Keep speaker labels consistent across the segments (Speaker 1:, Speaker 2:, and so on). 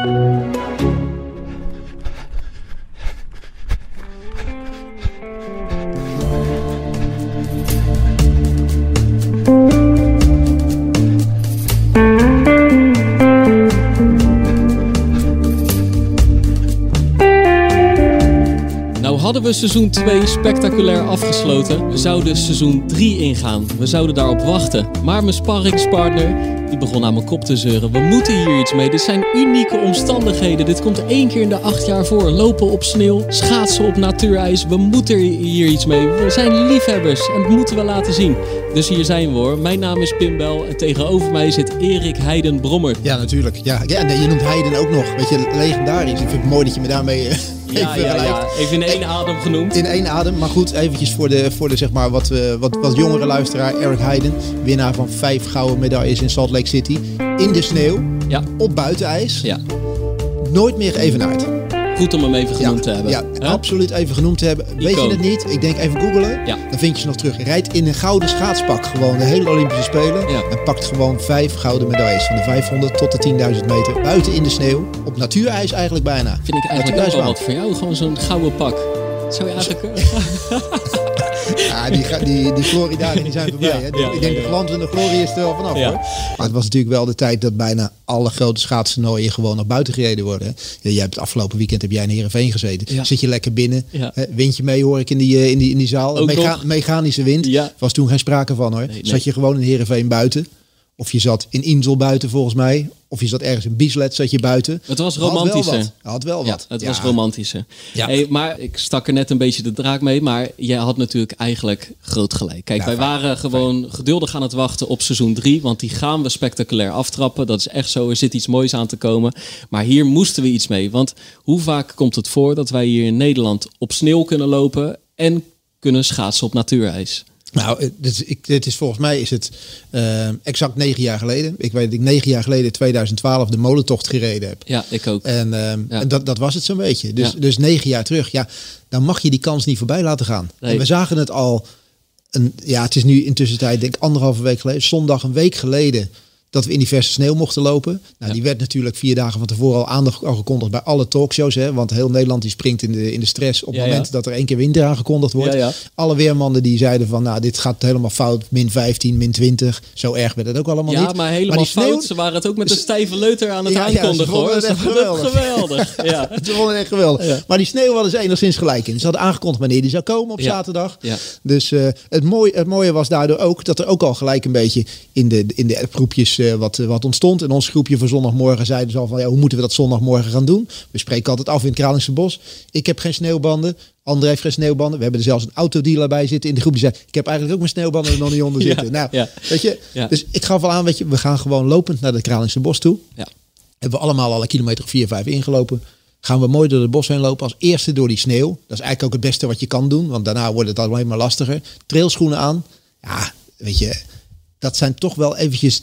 Speaker 1: Nou hadden we seizoen 2 spectaculair afgesloten. We zouden seizoen 3 ingaan. We zouden daarop wachten. Maar mijn sparringspartner die begon aan mijn kop te zeuren. We moeten hier iets mee. Dit zijn unieke omstandigheden. Dit komt één keer in de acht jaar voor. Lopen op sneeuw, schaatsen op natuurijs. We moeten hier iets mee. We zijn liefhebbers en dat moeten we laten zien. Dus hier zijn we hoor. Mijn naam is Pim Bel en tegenover mij zit Erik Heiden Brommer.
Speaker 2: Ja, natuurlijk. Ja, ja nee, je noemt Heiden ook nog. Weet je, legendarisch. Ik vind het mooi dat je me daarmee eh,
Speaker 1: Ja,
Speaker 2: even
Speaker 1: ja. Even in één adem genoemd.
Speaker 2: In één adem. Maar goed, eventjes voor de, voor de zeg maar, wat, eh, wat, wat jongere luisteraar. Eric Heiden, winnaar van vijf gouden medailles in Salt Lake City. In de sneeuw,
Speaker 1: Ja,
Speaker 2: op buitenijs.
Speaker 1: ja.
Speaker 2: Nooit meer geëvenaard.
Speaker 1: Goed om hem even genoemd
Speaker 2: ja,
Speaker 1: te hebben.
Speaker 2: Ja, absoluut even genoemd te hebben. Weet
Speaker 1: Icoon.
Speaker 2: je het niet? Ik denk even googelen.
Speaker 1: Ja.
Speaker 2: Dan vind je ze nog terug. Rijdt in een gouden schaatspak gewoon de hele Olympische Spelen.
Speaker 1: Ja.
Speaker 2: En pakt gewoon vijf gouden medailles. Van de 500 tot de 10.000 meter. Buiten in de sneeuw. Op natuurijs eigenlijk bijna.
Speaker 1: Vind ik eigenlijk ook wel wat voor jou. Gewoon zo'n gouden pak. Zou je eigenlijk...
Speaker 2: Ja, die, ga- die, die Floridaren die zijn voorbij. Hè? ik denk de glans en de glorie is er wel vanaf hoor. Maar het was natuurlijk wel de tijd dat bijna alle grote schaatstoernooien gewoon naar buiten gereden worden. jij hebt het afgelopen weekend heb jij in Heerenveen gezeten. Zit je lekker binnen. Windje mee hoor ik in die, eh, in die, in die zaal.
Speaker 1: Ook
Speaker 2: Mega-
Speaker 1: nog?
Speaker 2: mechanische wind. Was toen geen sprake van hoor.
Speaker 1: Nee, nee.
Speaker 2: Zat je gewoon in Heerenveen buiten. Of je zat in Insel buiten volgens mij. Of je zat ergens in Bieslet zat je buiten.
Speaker 1: Het was
Speaker 2: Had wel
Speaker 1: romantischer.
Speaker 2: wat. Had wel
Speaker 1: Ja,
Speaker 2: wat.
Speaker 1: het
Speaker 2: Ja.
Speaker 1: was romantischer.
Speaker 2: Ja.
Speaker 1: Hey, maar ik stak er net een beetje de draak mee. Maar jij had natuurlijk eigenlijk groot gelijk. Kijk, wij
Speaker 2: fijn.
Speaker 1: waren gewoon geduldig aan het wachten op seizoen 3. Want die gaan we spectaculair aftrappen. Dat is echt zo. Er zit iets moois aan te komen. Maar hier moesten we iets mee. Want hoe vaak komt het voor dat wij hier in Nederland op sneeuw kunnen lopen... en kunnen schaatsen op natuurijs?
Speaker 2: Nou, is, ik, is volgens mij is het eh, exact negen jaar geleden. Ik weet dat ik negen jaar geleden, 2012, de molentocht gereden heb.
Speaker 1: Ja, ik ook.
Speaker 2: En, ehm,
Speaker 1: Ja.
Speaker 2: en dat, dat was het zo'n beetje. Dus,
Speaker 1: Ja.
Speaker 2: dus negen jaar terug, ja, dan mag je die kans niet voorbij laten gaan.
Speaker 1: Nee.
Speaker 2: En we zagen het al, een, ja, het is nu intussen tijd, denk ik anderhalve week geleden, zondag een week geleden, dat we in die verse sneeuw mochten lopen. Nou,
Speaker 1: Ja.
Speaker 2: die werd natuurlijk vier dagen van tevoren al aandacht aangekondigd bij alle talkshows. Hè, want heel Nederland die springt in de, in de stress op het
Speaker 1: Ja,
Speaker 2: moment
Speaker 1: ja.
Speaker 2: dat er één keer winter aangekondigd wordt.
Speaker 1: Ja, ja.
Speaker 2: Alle weermannen die zeiden van, nou, dit gaat helemaal fout, min 15, min 20. Zo erg werd het ook allemaal
Speaker 1: Ja,
Speaker 2: niet.
Speaker 1: maar helemaal
Speaker 2: die sneeuw-
Speaker 1: fout. Ze waren het ook met een stijve leuter aan het
Speaker 2: Ja, ja,
Speaker 1: aankondigen hoor.
Speaker 2: het echt geweldig.
Speaker 1: geweldig. Ja.
Speaker 2: Ze vonden het echt geweldig.
Speaker 1: Ja.
Speaker 2: Maar die sneeuw hadden ze enigszins gelijk in. Ze hadden aangekondigd wanneer die zou komen op
Speaker 1: Ja.
Speaker 2: zaterdag.
Speaker 1: Ja.
Speaker 2: Dus eh, het, mooie, het mooie was daardoor ook dat er ook al gelijk een beetje in de, in de appgroepjes eh, wat, eh, wat ontstond. In ons groepje voor zondagmorgen zeiden ze al van ja, hoe moeten we dat zondagmorgen gaan doen? We spreken altijd af in het Kralingse Bos. Ik heb geen sneeuwbanden. André heeft geen sneeuwbanden. We hebben er zelfs een autodealer bij zitten in de groep die zei ik heb eigenlijk ook mijn sneeuwbanden er nog niet onder
Speaker 1: Ja,
Speaker 2: zitten. Nou,
Speaker 1: ja.
Speaker 2: weet je.
Speaker 1: Ja.
Speaker 2: Dus ik gaf al aan, weet je, we gaan gewoon lopend naar het Kralingse Bos toe
Speaker 1: Ja.
Speaker 2: hebben we allemaal al een kilometer of 4, 5 ingelopen. Gaan we mooi door het bos heen lopen. Als eerste door die sneeuw. Dat is eigenlijk ook het beste wat je kan doen. Want daarna wordt het alleen maar lastiger. Trailschoenen aan. Ja, weet je. Dat zijn toch wel eventjes...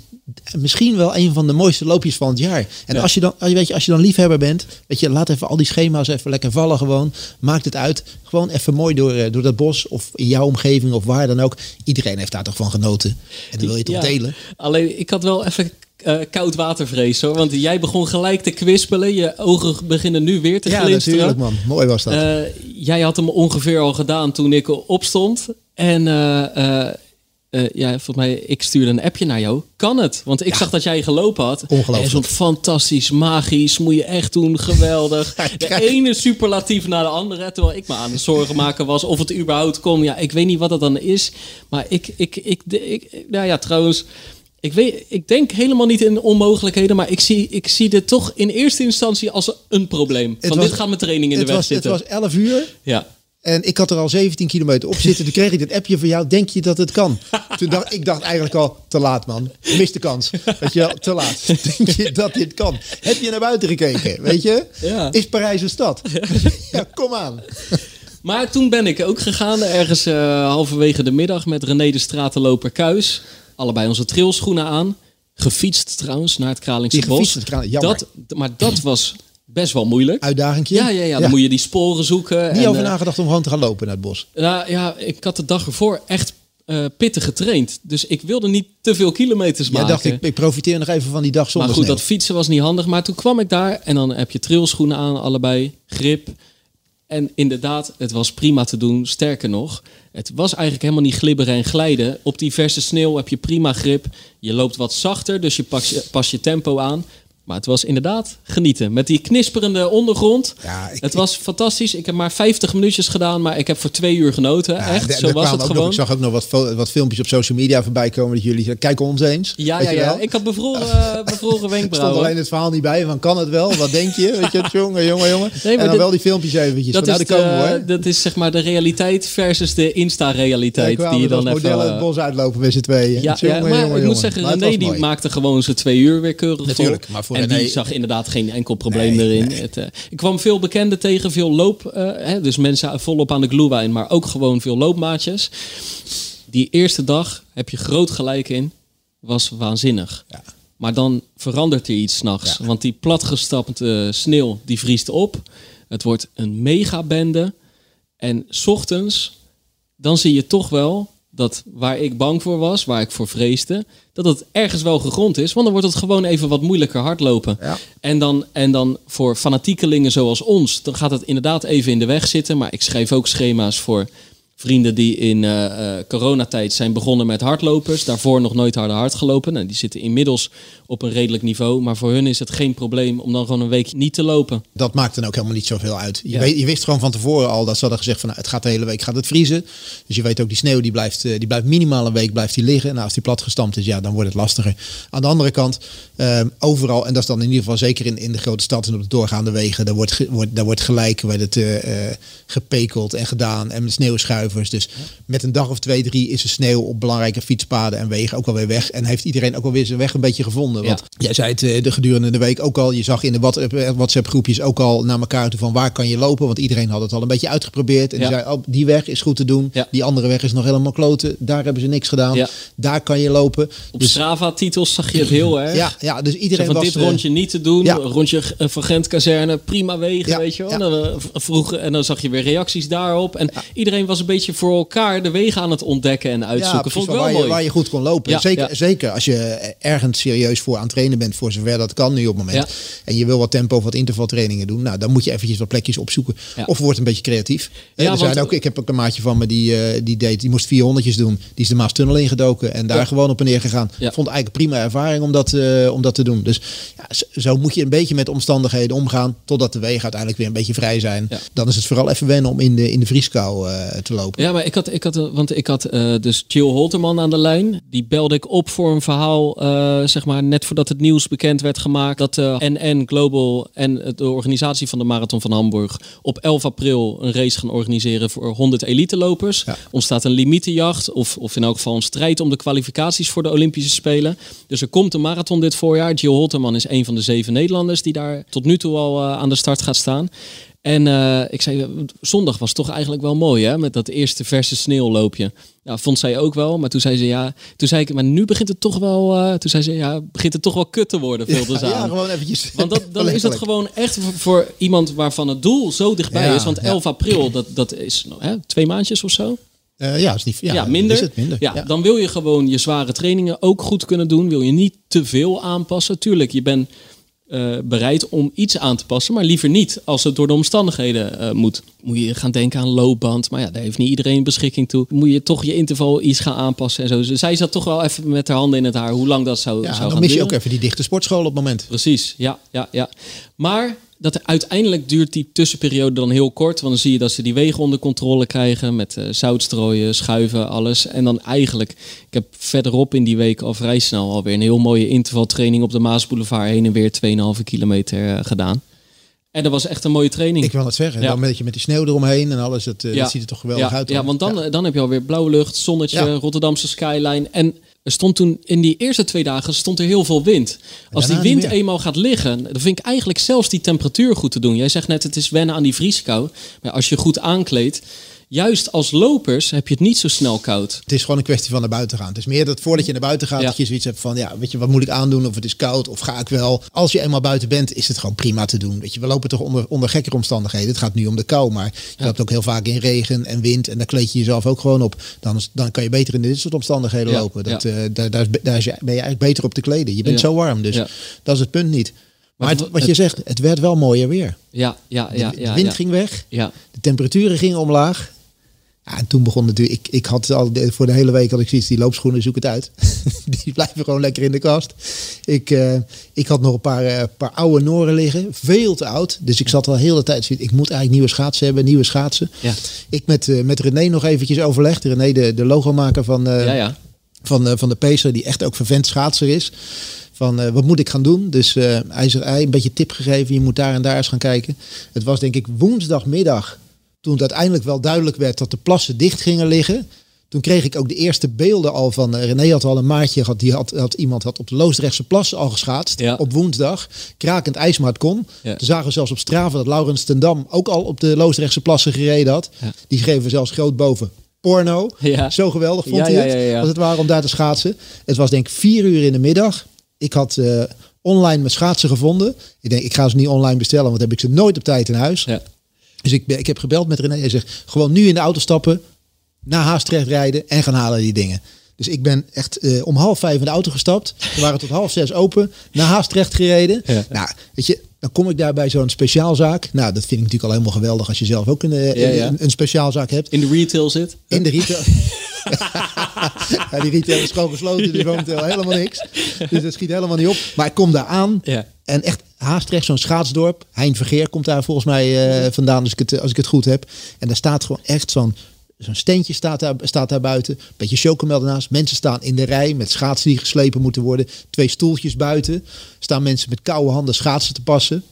Speaker 2: Misschien wel een van de mooiste loopjes van het jaar. En
Speaker 1: Ja.
Speaker 2: als, je dan, als je- weet je, als je dan liefhebber bent... Weet je, laat even al die schema's even lekker vallen gewoon. Maakt het uit. Gewoon even mooi door, eh, door dat bos. Of in jouw omgeving of waar dan ook. Iedereen heeft daar toch van genoten. En dan wil je toch
Speaker 1: Ja.
Speaker 2: delen.
Speaker 1: Alleen, ik had wel even eh, koud watervrees hoor. Want jij begon gelijk te kwispelen. Je ogen beginnen nu weer te
Speaker 2: Ja,
Speaker 1: glinsteren.
Speaker 2: natuurlijk man. Mooi was dat.
Speaker 1: Eh, jij had hem ongeveer al gedaan toen ik opstond. En eh, eh, ja, volgens mij, ik stuurde een appje naar jou. Kan het? Want ik zag dat jij gelopen had.
Speaker 2: Ongelooflijk.
Speaker 1: En zo'n fantastisch, magisch, moet je echt doen, geweldig. De ene superlatief naar de andere. Terwijl ik me aan het zorgen maken was of het überhaupt kon. Ja, ik weet niet wat het dan is. Maar ik, ik, ik, ik, ik nou ja, trouwens... Ik, weet, ik denk helemaal niet in onmogelijkheden, maar ik zie, ik zie dit toch in eerste instantie als een probleem.
Speaker 2: Het
Speaker 1: Van
Speaker 2: was-
Speaker 1: dit gaat mijn training in de weg
Speaker 2: was,
Speaker 1: zitten.
Speaker 2: het was 11 uur.
Speaker 1: Ja.
Speaker 2: En ik had er al 17 kilometer op zitten. Toen kreeg ik dit appje van jou. Denk je dat het kan? Toen dacht ik dacht eigenlijk al te laat, man. Mis de kans. Weet je wel, te laat. Denk je dat dit kan? Heb je naar buiten gekeken? Weet je?
Speaker 1: Ja.
Speaker 2: Is Parijs een stad? Ja, kom aan.
Speaker 1: Maar toen ben ik ook gegaan, ergens eh, halverwege de middag, met René de Stratenloper Kuis. Allebei onze trailschoenen aan. Gefietst trouwens naar het Kralingse Bos. Dat, maar dat was best wel moeilijk.
Speaker 2: Uitdagingje.
Speaker 1: Ja, ja, ja, dan moet je die sporen zoeken.
Speaker 2: Niet
Speaker 1: en,
Speaker 2: over
Speaker 1: eh,
Speaker 2: nagedacht om gewoon te gaan lopen naar het bos.
Speaker 1: nou, ja, ik had de dag ervoor echt eh, pittig getraind. Dus ik wilde niet te veel kilometers
Speaker 2: Jij
Speaker 1: maken.
Speaker 2: dacht, ik, ik profiteer nog even van die dag
Speaker 1: maar
Speaker 2: zonder
Speaker 1: goed,
Speaker 2: sneeuw.
Speaker 1: dat fietsen was niet handig. Maar toen kwam ik daar en dan heb je trailschoenen aan, allebei, grip. En inderdaad, het was prima te doen. Sterker nog, het was eigenlijk helemaal niet glibberen en glijden. Op die verse sneeuw heb je prima grip. Je loopt wat zachter, dus je pas je, pas je tempo aan. Maar het was inderdaad genieten. Met die knisperende ondergrond.
Speaker 2: Ja, ik-
Speaker 1: het was fantastisch. Ik heb maar 50 minuutjes gedaan, maar ik heb voor twee uur genoten.
Speaker 2: Ja,
Speaker 1: Echt, zo was het gewoon.
Speaker 2: Nog, ik zag ook nog wat, wat filmpjes op social media voorbij komen dat jullie zeggen, kijk ons eens.
Speaker 1: Ja, ja, ja. Ik had bevroren, uh, bevroren
Speaker 2: Er stond
Speaker 1: wenkbrauwen.
Speaker 2: alleen het verhaal niet bij, van kan het wel? Wat denk je? Weet je, jongen, jongen, jongen.
Speaker 1: Nee,
Speaker 2: en dan
Speaker 1: dit-
Speaker 2: wel die filmpjes eventjes.
Speaker 1: Dat is,
Speaker 2: nou, daar komen
Speaker 1: de-
Speaker 2: hoor.
Speaker 1: dat is zeg maar de realiteit versus de Insta-realiteit. die je dan even...
Speaker 2: modellen
Speaker 1: eh,
Speaker 2: het bos uitlopen met z'n tweeën.
Speaker 1: Ja,
Speaker 2: Jongen,
Speaker 1: ja, maar
Speaker 2: jongen,
Speaker 1: ik moet zeggen, René die maakte gewoon zijn twee uur weer keurig vol.
Speaker 2: Natuurlijk, maar voor
Speaker 1: en die zag inderdaad geen enkel probleem
Speaker 2: Nee,
Speaker 1: erin.
Speaker 2: nee.
Speaker 1: Het, eh, ik kwam veel bekenden tegen, veel loop. eh, hè, dus mensen volop aan de glühwein, maar ook gewoon veel loopmaatjes. Die eerste dag heb je groot gelijk in. Was waanzinnig.
Speaker 2: Ja.
Speaker 1: Maar dan verandert er iets s'nachts.
Speaker 2: Ja.
Speaker 1: Want die platgestapte sneeuw, die vriest op. Het wordt een megabende. En 's ochtends, dan zie je toch wel dat waar ik bang voor was, waar ik voor vreesde, dat het ergens wel gegrond is. Want dan wordt het gewoon even wat moeilijker hardlopen.
Speaker 2: Ja.
Speaker 1: En, dan, en dan voor fanatiekelingen zoals ons, dan gaat het inderdaad even in de weg zitten. Maar ik schrijf ook schema's voor vrienden die in eh, coronatijd zijn begonnen met hardlopers. Daarvoor nog nooit harder hard gelopen. Nou, die zitten inmiddels op een redelijk niveau. Maar voor hun is het geen probleem om dan gewoon een week niet te lopen.
Speaker 2: Dat maakt dan ook helemaal niet zoveel uit. Je,
Speaker 1: Ja.
Speaker 2: weet, je wist gewoon van tevoren al dat ze hadden gezegd van nou, het gaat de hele week gaat het vriezen. Dus je weet ook die sneeuw die blijft, eh, die blijft minimaal een week blijft die liggen. Nou, als die plat gestampt is, ja, dan wordt het lastiger. Aan de andere kant, ehm, overal, en dat is dan in ieder geval zeker in, in de grote stad en op de doorgaande wegen, daar wordt, wordt, daar wordt gelijk wordt het, gepekeld en gedaan en met Dus met een dag of twee, drie is de sneeuw op belangrijke fietspaden en wegen ook alweer weg. En heeft iedereen ook alweer zijn weg een beetje gevonden. Want jij zei het eh, de gedurende de week ook al, je zag in de WhatsApp, eh, WhatsApp groepjes ook al naar elkaar toe van waar kan je lopen. Want iedereen had het al een beetje uitgeprobeerd. En die zei, oh, die weg is goed te doen. Die andere weg is nog helemaal kloten. Daar hebben ze niks gedaan. Daar kan je lopen.
Speaker 1: Op
Speaker 2: Dus,
Speaker 1: Strava-titels zag je het heel erg.
Speaker 2: ja, ja, dus iedereen
Speaker 1: van
Speaker 2: was...
Speaker 1: dit
Speaker 2: eh,
Speaker 1: rondje niet te doen, rondje van Gent-kazerne, prima wegen, weet je wel. En, dan, vroeg, en dan zag je weer reacties daarop. En iedereen was een beetje voor elkaar de wegen aan het ontdekken en uitzoeken.
Speaker 2: precies,
Speaker 1: Vond ik
Speaker 2: waar,
Speaker 1: wel
Speaker 2: je,
Speaker 1: mooi.
Speaker 2: waar je goed kon lopen.
Speaker 1: Ja,
Speaker 2: zeker,
Speaker 1: ja.
Speaker 2: zeker als je ergens serieus voor aan het trainen bent, voor zover dat kan nu op het moment.
Speaker 1: Ja.
Speaker 2: En je wil wat tempo of wat intervaltrainingen doen. Nou, dan moet je eventjes wat plekjes opzoeken.
Speaker 1: Ja.
Speaker 2: Of wordt een beetje creatief.
Speaker 1: Ja,
Speaker 2: Ja, er zijn ook, ik heb ook een maatje van me die, eh, die deed, die moest 400 doen. Die is de Maastunnel ingedoken en daar
Speaker 1: Ja.
Speaker 2: gewoon op en neer gegaan.
Speaker 1: Ja.
Speaker 2: Vond eigenlijk prima ervaring om dat, eh, om dat te doen. Dus ja, zo, moet je een beetje met de omstandigheden omgaan. Totdat de wegen uiteindelijk weer een beetje vrij zijn.
Speaker 1: Ja.
Speaker 2: Dan is het vooral even wennen om in de, in de vrieskou eh, te lopen.
Speaker 1: Ja, maar ik had, ik had, eh, want ik had eh, dus Jill Holterman aan de lijn. Die belde ik op voor een verhaal, eh, zeg maar, net voordat het nieuws bekend werd gemaakt. Dat de NN Global en de organisatie van de Marathon van Hamburg op 11 april een race gaan organiseren voor 100 elitelopers.
Speaker 2: Ja.
Speaker 1: Ontstaat een limietenjacht, of, of in elk geval een strijd om de kwalificaties voor de Olympische Spelen. Dus er komt een marathon dit voorjaar. Jill Holterman is een van de zeven Nederlanders die daar tot nu toe al aan de start gaat staan. En eh, ik zei, zondag was toch eigenlijk wel mooi, hè? Met dat eerste verse sneeuwloopje. Ja, vond zij ook wel. Maar toen zei ze, ja... Toen zei ik, maar nu begint het toch wel... eh, toen zei ze, ja, begint het toch wel kut te worden, veel te
Speaker 2: ja, gewoon eventjes.
Speaker 1: Want dat, dan is
Speaker 2: Letterlijk.
Speaker 1: gewoon echt voor, voor iemand waarvan het doel zo dichtbij
Speaker 2: Ja,
Speaker 1: is. Want
Speaker 2: ja.
Speaker 1: 11 april, dat, dat is nou, hè, twee maandjes of zo.
Speaker 2: Eh, ja, is niet, ja,
Speaker 1: Ja, minder.
Speaker 2: Is het minder.
Speaker 1: Ja, dan wil je gewoon je zware trainingen ook goed kunnen doen. Wil je niet te veel aanpassen. Tuurlijk, je bent eh, bereid om iets aan te passen, maar liever niet als het door de omstandigheden eh, moet. Moet je gaan denken aan loopband, maar ja, daar heeft niet iedereen beschikking toe. Moet je toch je interval iets gaan aanpassen en zo. Dus Zij zat toch wel even met haar handen in het haar hoe lang dat zou,
Speaker 2: Ja,
Speaker 1: zou
Speaker 2: dan
Speaker 1: gaan
Speaker 2: mis je
Speaker 1: duren.
Speaker 2: ook even die dichte sportschool op het moment.
Speaker 1: Precies, ja, ja, ja. Maar dat uiteindelijk duurt die tussenperiode dan heel kort. Want dan zie je dat ze die wegen onder controle krijgen met eh zoutstrooien, schuiven, alles. En dan eigenlijk, ik heb verderop in die week al vrij snel alweer een heel mooie intervaltraining op de Maasboulevard heen en weer 2,5 kilometer eh, gedaan. En dat was echt een mooie training.
Speaker 2: Ik wil het zeggen.
Speaker 1: Ja.
Speaker 2: Dan met je met die sneeuw eromheen en alles. Eh,
Speaker 1: Ja.
Speaker 2: dat ziet er toch geweldig
Speaker 1: ja,
Speaker 2: uit.
Speaker 1: Ja, want dan, dan heb je alweer blauwe lucht, zonnetje. Rotterdamse skyline. En er stond toen in die eerste twee dagen stond er heel veel wind. Als die wind eenmaal gaat liggen, dan vind ik eigenlijk zelfs die temperatuur goed te doen. Jij zegt net, het is wennen aan die vrieskou. Maar als je goed aankleedt, juist als lopers heb je het niet zo snel koud.
Speaker 2: Het is gewoon een kwestie van naar buiten gaan. Het is meer dat voordat je naar buiten gaat,
Speaker 1: Ja.
Speaker 2: dat je zoiets hebt van, ja, weet je, wat moet ik aandoen? Of het is koud, of ga ik wel? Als je eenmaal buiten bent, is het gewoon prima te doen. Weet je, we lopen toch onder, onder gekkere omstandigheden. Het gaat nu om de kou, maar je loopt ook heel vaak in regen en wind. En daar kleed je jezelf ook gewoon op. Dan, dan kan je beter in dit soort omstandigheden
Speaker 1: Ja,
Speaker 2: lopen. Dat,
Speaker 1: ja.
Speaker 2: eh, daar, daar, ben je eigenlijk beter op te kleden. Je bent
Speaker 1: Ja.
Speaker 2: zo warm, dus
Speaker 1: Ja.
Speaker 2: dat is het punt niet. Maar
Speaker 1: Maar
Speaker 2: het-
Speaker 1: het-
Speaker 2: wat je zegt, het werd wel mooier weer.
Speaker 1: Ja, ja, ja.
Speaker 2: de
Speaker 1: ja,
Speaker 2: wind
Speaker 1: ja.
Speaker 2: ging weg.
Speaker 1: Ja,
Speaker 2: De temperaturen gingen omlaag. Ja, en toen begon natuurlijk, ik, ik had al de- voor de hele week had ik zoiets, die loopschoenen zoek het uit. die blijven gewoon lekker in de kast. Ik, eh, ik had nog een paar, eh, paar oude noren liggen, veel te oud. Dus ik zat al heel de tijd, zoiets, ik moet eigenlijk nieuwe schaatsen hebben, nieuwe schaatsen.
Speaker 1: ja.
Speaker 2: Ik met, eh, met René nog eventjes overlegd. René, de, de logomaker van,
Speaker 1: ja, ja.
Speaker 2: van, van de Pacer, die echt ook vervent schaatser is. Van wat moet ik gaan doen? Dus hij zei een beetje tip gegeven. Je moet daar en daar eens gaan kijken. Het was denk ik woensdagmiddag. Toen het uiteindelijk wel duidelijk werd dat de plassen dicht gingen liggen. Toen kreeg ik ook de eerste beelden al van. eh, René had al een maatje gehad. Die had, had iemand had op de Loosdrechtse plassen al geschaatst.
Speaker 1: Ja.
Speaker 2: Op woensdag. Krakend ijs, maar het kon.
Speaker 1: Ja.
Speaker 2: Toen zagen we zelfs op Strava dat Laurens ten Dam ook al op de Loosdrechtse plassen gereden had.
Speaker 1: Ja.
Speaker 2: Die schreven zelfs groot boven. Porno.
Speaker 1: Ja.
Speaker 2: Zo geweldig vond
Speaker 1: Ja,
Speaker 2: hij het.
Speaker 1: ja.
Speaker 2: Als het ware om daar te schaatsen. Het was denk ik vier uur in de middag. Ik had eh, online mijn schaatsen gevonden. Ik denk, ik ga ze niet online bestellen, want dan heb ik ze nooit op tijd in huis. Dus ik, ben- ik heb gebeld met René en zegt, gewoon nu in de auto stappen, naar Haastrecht rijden en gaan halen die dingen. Dus ik ben echt eh, om half vijf in de auto gestapt. We waren tot half zes open. Naar Haastrecht gereden.
Speaker 1: Ja.
Speaker 2: Nou, weet je, dan kom ik daar bij zo'n speciaalzaak. Nou, dat vind ik natuurlijk al helemaal geweldig als je zelf ook een, eh,
Speaker 1: Ja, ja.
Speaker 2: een, een speciaalzaak hebt.
Speaker 1: In de retail zit.
Speaker 2: In de retail. ja, die retail is gewoon gesloten, dus momenteel helemaal niks. Dus dat schiet helemaal niet op. Maar ik kom daar aan.
Speaker 1: Ja.
Speaker 2: En echt Haastrecht, zo'n schaatsdorp. Hein Vergeer komt daar volgens mij eh, vandaan, als ik, het, als ik het goed heb. En daar staat gewoon echt zo'n zo'n steentje staat daar, staat daar buiten. Beetje chocomel ernaast. Mensen staan in de rij met schaatsen die geslepen moeten worden. Twee stoeltjes buiten. Staan mensen met koude handen schaatsen te passen.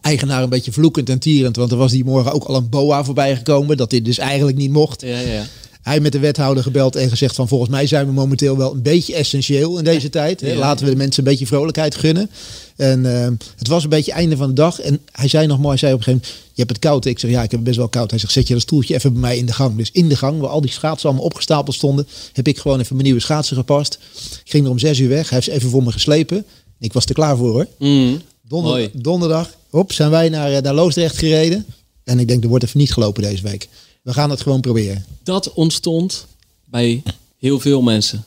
Speaker 2: Eigenaar een beetje vloekend en tierend. Want er was die morgen ook al een boa voorbij gekomen. Dat dit dus eigenlijk niet mocht.
Speaker 1: Ja, ja.
Speaker 2: Hij met de wethouder gebeld en gezegd van volgens mij zijn we momenteel wel een beetje essentieel in deze tijd. Hè. Laten we de mensen een beetje vrolijkheid gunnen. En eh, het was een beetje einde van de dag. En hij zei nog mooi, hij zei op een gegeven moment, je hebt het koud. Ik zeg ja, ik heb het best wel koud. Hij zegt, zet je dat stoeltje even bij mij in de gang. Dus in de gang, waar al die schaatsen allemaal opgestapeld stonden, heb ik gewoon even mijn nieuwe schaatsen gepast. Ik ging er om zes uur weg. Hij heeft ze even voor me geslepen. Ik was er klaar voor hoor.
Speaker 1: Mm.
Speaker 2: Donder- donderdag, hop, zijn wij naar, eh, naar Loosdrecht gereden. En ik denk, er wordt even niet gelopen deze week. We gaan het gewoon proberen.
Speaker 1: Dat ontstond bij heel veel mensen.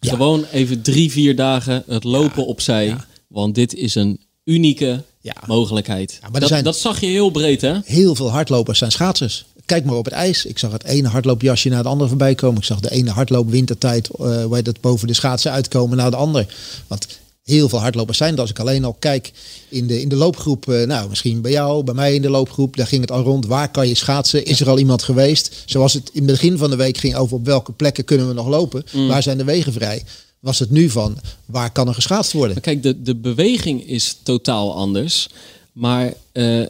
Speaker 2: Ja.
Speaker 1: Gewoon even drie, vier dagen het lopen opzij.
Speaker 2: ja.
Speaker 1: Want dit is een unieke mogelijkheid.
Speaker 2: maar
Speaker 1: dat,
Speaker 2: zijn-
Speaker 1: dat zag je heel breed, hè?
Speaker 2: Heel veel hardlopers zijn schaatsers. Kijk maar op het ijs. Ik zag het ene hardloopjasje naar het andere voorbij komen. Ik zag de ene hardloop wintertijd, eh waar dat boven de schaatsen uitkomen naar de ander. Want heel veel hardlopers zijn. Als ik alleen al kijk in de, in de loopgroep, eh, nou misschien bij jou, bij mij in de loopgroep, daar ging het al rond. Waar kan je schaatsen? Is er al iemand geweest? Zoals het in het begin van de week ging over op welke plekken kunnen we nog lopen? Waar zijn de wegen vrij? Was het nu van waar kan er geschaatst worden?
Speaker 1: Maar kijk, de, de beweging is totaal anders. Maar eh,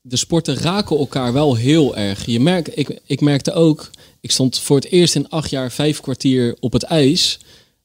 Speaker 1: de sporten raken elkaar wel heel erg. Je merkt, ik, ik merkte ook, ik stond voor het eerst in acht jaar vijf kwartier op het ijs.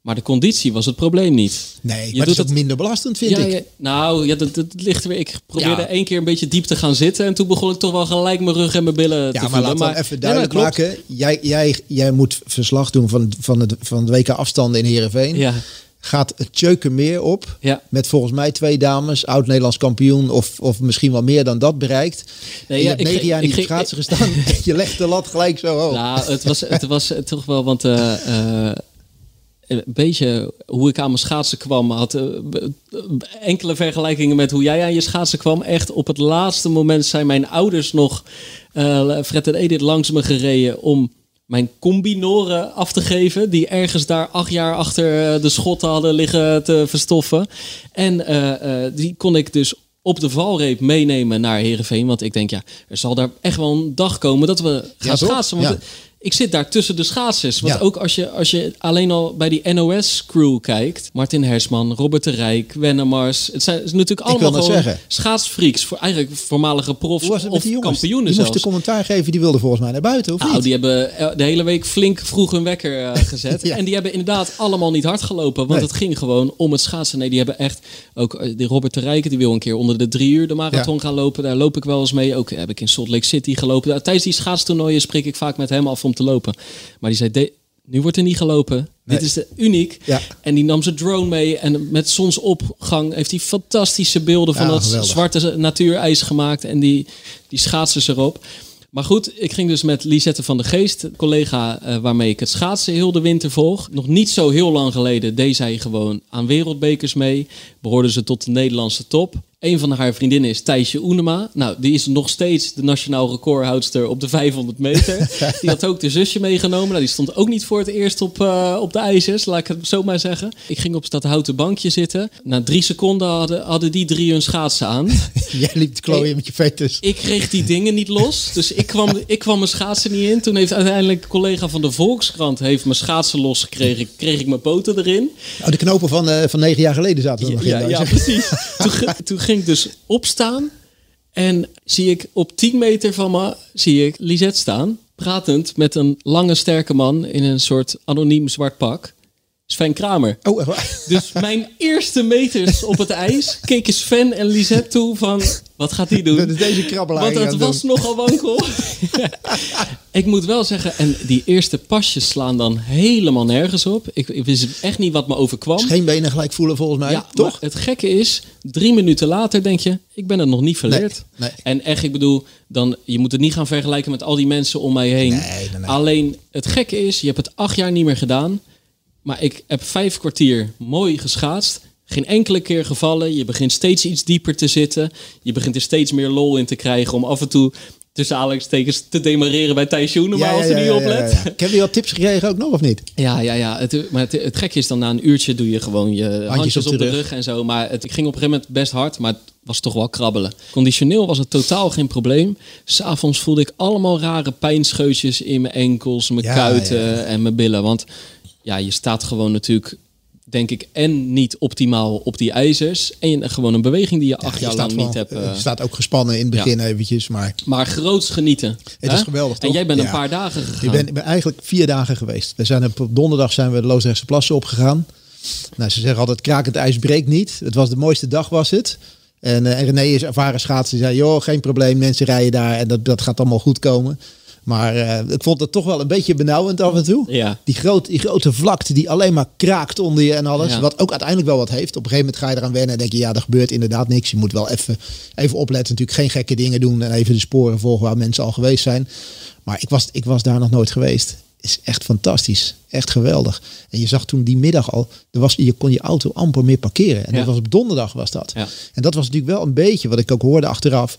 Speaker 1: Maar de conditie was het probleem niet.
Speaker 2: Nee,
Speaker 1: Je
Speaker 2: maar
Speaker 1: doet
Speaker 2: het ook minder belastend vind
Speaker 1: Ja,
Speaker 2: ik.
Speaker 1: ja, nou, ja, dat, dat ligt er weer. Ik probeerde
Speaker 2: Ja.
Speaker 1: één keer een beetje diep te gaan zitten. En toen begon ik toch wel gelijk mijn rug en mijn billen
Speaker 2: Ja,
Speaker 1: te
Speaker 2: maar
Speaker 1: voelen.
Speaker 2: laat dan even
Speaker 1: Nee,
Speaker 2: duidelijk
Speaker 1: maar dat klopt.
Speaker 2: maken. Jij, jij, jij moet verslag doen van, van, het, van de WK afstanden in Heerenveen.
Speaker 1: Ja,
Speaker 2: Gaat het Tjeukenmeer op.
Speaker 1: ja.
Speaker 2: Met volgens mij twee dames, oud-Nederlands kampioen. Of, of misschien wel meer dan dat bereikt.
Speaker 1: Nee,
Speaker 2: je
Speaker 1: ja,
Speaker 2: hebt negen jaar
Speaker 1: ging-
Speaker 2: schaatsen gestaan. je legt de lat gelijk zo hoog.
Speaker 1: Nou, het was, het was toch wel, want eh, een beetje hoe ik aan mijn schaatsen kwam, had eh, b- enkele vergelijkingen met hoe jij aan je schaatsen kwam. Echt op het laatste moment zijn mijn ouders nog, eh, Fred en Edith, langs me gereden om mijn combinoren af te geven. Die ergens daar acht jaar achter eh, de schotten hadden liggen te verstoffen. En eh, eh, die kon ik dus op de valreep meenemen naar Heerenveen. Want ik denk, ja, er zal daar echt wel een dag komen dat we gaan
Speaker 2: Ja,
Speaker 1: schaatsen. Want
Speaker 2: Ja.
Speaker 1: Ik zit daar tussen de schaatsers. Want
Speaker 2: Ja.
Speaker 1: ook als je, als je alleen al bij die NOS-crew kijkt... Martin Hersman, Robert de Rijk, Wennemars... Het zijn het is natuurlijk allemaal gewoon schaatsfreaks. Voor, eigenlijk voormalige profs of
Speaker 2: die
Speaker 1: kampioenen
Speaker 2: die
Speaker 1: zelfs.
Speaker 2: moesten commentaar geven, die wilden volgens mij naar buiten, of
Speaker 1: Nou,
Speaker 2: niet?
Speaker 1: die hebben eh, de hele week flink vroeg hun wekker eh, gezet.
Speaker 2: Ja.
Speaker 1: En die hebben inderdaad allemaal niet hard gelopen. Want
Speaker 2: Nee.
Speaker 1: het ging gewoon om het schaatsen. Nee, die hebben echt... Ook eh, die Robert de Rijken, die wil een keer onder de drie uur de marathon
Speaker 2: Ja.
Speaker 1: gaan lopen. Daar loop ik wel eens mee. Ook heb ik in Salt Lake City gelopen. Tijdens die schaatstoernooien spreek ik vaak met hem af om te lopen. Maar die zei, "De- nu wordt er niet gelopen.
Speaker 2: Nee.
Speaker 1: Dit is de, uniek.
Speaker 2: Ja.
Speaker 1: En die nam zijn drone mee. En met zonsopgang heeft hij fantastische beelden van
Speaker 2: Ja,
Speaker 1: dat
Speaker 2: geweldig.
Speaker 1: zwarte natuurijs gemaakt. En die, die schaatsers erop. Maar goed, ik ging dus met Lisette van de Geest, collega eh, waarmee ik het schaatsen heel de winter volg. Nog niet zo heel lang geleden deed zij gewoon aan wereldbekers mee. Behoorde ze tot de Nederlandse top. Een van haar vriendinnen is Thijsje Oenema. Nou, die is nog steeds de nationaal recordhoudster op de 500 meter. Die had ook de zusje meegenomen. Nou, die stond ook niet voor het eerst op, eh, op de ijzers, laat ik het zo maar zeggen. Ik ging op dat houten bankje zitten. Na drie seconden hadden, hadden die drie hun schaatsen aan.
Speaker 2: Jij liep te klooien met je fetus.
Speaker 1: Ik kreeg die dingen niet los. Dus ik kwam, ik kwam mijn schaatsen niet in. Toen heeft uiteindelijk een collega van de Volkskrant heeft mijn schaatsen losgekregen. Kreeg ik mijn poten erin.
Speaker 2: Oh, de knopen van, eh, van negen jaar geleden zaten er nog in.
Speaker 1: Ja,
Speaker 2: dan.
Speaker 1: ja precies. Toen, toen ging ik dus opstaan. En zie ik op 10 meter van me zie ik Lisette staan. Pratend met een lange sterke man in een soort anoniem zwart pak. Sven Kramer.
Speaker 2: Oh?
Speaker 1: Dus mijn eerste meters op het ijs keken Sven en Lisette toe van... Wat gaat hij doen?
Speaker 2: Deze krabbelaar
Speaker 1: Want het was
Speaker 2: doen.
Speaker 1: nogal wankel. ik moet wel zeggen, en die eerste pasjes slaan dan helemaal nergens op. Ik, ik wist echt niet wat me overkwam.
Speaker 2: Geen benen gelijk voelen volgens mij,
Speaker 1: Ja,
Speaker 2: toch?
Speaker 1: het gekke is, drie minuten later denk je, ik ben het nog niet verleerd.
Speaker 2: Nee, nee.
Speaker 1: En echt, ik bedoel, dan, je moet het niet gaan vergelijken met al die mensen om mij heen.
Speaker 2: Nee, nee, nee.
Speaker 1: Alleen, het gekke is, je hebt het acht jaar niet meer gedaan. Maar ik heb vijf kwartier mooi geschaatst. Geen enkele keer gevallen. Je begint steeds iets dieper te zitten. Je begint er steeds meer lol in te krijgen om af en toe tussen aanhalingstekens te demareren bij Thijs Schoenema als hij niet oplet.
Speaker 2: ja. Ik heb je wat tips gekregen ook nog, of niet?
Speaker 1: Ja, ja, ja. Het, maar het, het gekke is dan na een uurtje doe je gewoon je handjes, op, de, rug. en zo. Maar het ging op een gegeven moment best hard, maar het was toch wel krabbelen. Conditioneel was het totaal geen probleem. S'avonds voelde ik allemaal rare pijnscheutjes in mijn enkels, mijn
Speaker 2: Ja,
Speaker 1: kuiten
Speaker 2: ja, ja.
Speaker 1: en mijn billen. Want ja, je staat gewoon natuurlijk, denk ik, en niet optimaal op die ijzers. En gewoon een beweging die je acht
Speaker 2: je
Speaker 1: jaar lang
Speaker 2: wel-
Speaker 1: niet hebt.
Speaker 2: Je staat ook gespannen in het begin eventjes, maar
Speaker 1: maar groots genieten.
Speaker 2: Het
Speaker 1: hè?
Speaker 2: is geweldig,
Speaker 1: En jij bent een
Speaker 2: Ja.
Speaker 1: paar dagen gegaan.
Speaker 2: ik ben, eigenlijk vier dagen geweest. We zijn op, donderdag zijn we de Loosdrechtse plassen opgegaan. Nou, ze zeggen altijd krakend ijs breekt niet. Het was de mooiste dag was het. En, en René is ervaren schaatsen. Die zei, joh, geen probleem, mensen rijden daar en dat, dat gaat allemaal goed komen. Maar eh, ik vond het toch wel een beetje benauwend af en toe.
Speaker 1: Ja.
Speaker 2: Die, groot, die grote vlakte die alleen maar kraakt onder je en alles.
Speaker 1: Ja.
Speaker 2: Wat ook uiteindelijk wel wat heeft. Op een gegeven moment ga je eraan wennen en denk je, ja, er gebeurt inderdaad niks. Je moet wel even, even opletten. Natuurlijk geen gekke dingen doen en even de sporen volgen waar mensen al geweest zijn. Maar ik was, ik was daar nog nooit geweest. Is echt fantastisch. Echt geweldig. En je zag toen die middag al, er was, je kon je auto amper meer parkeren. En
Speaker 1: Ja.
Speaker 2: dat was op donderdag was dat. En dat was natuurlijk wel een beetje wat ik ook hoorde achteraf.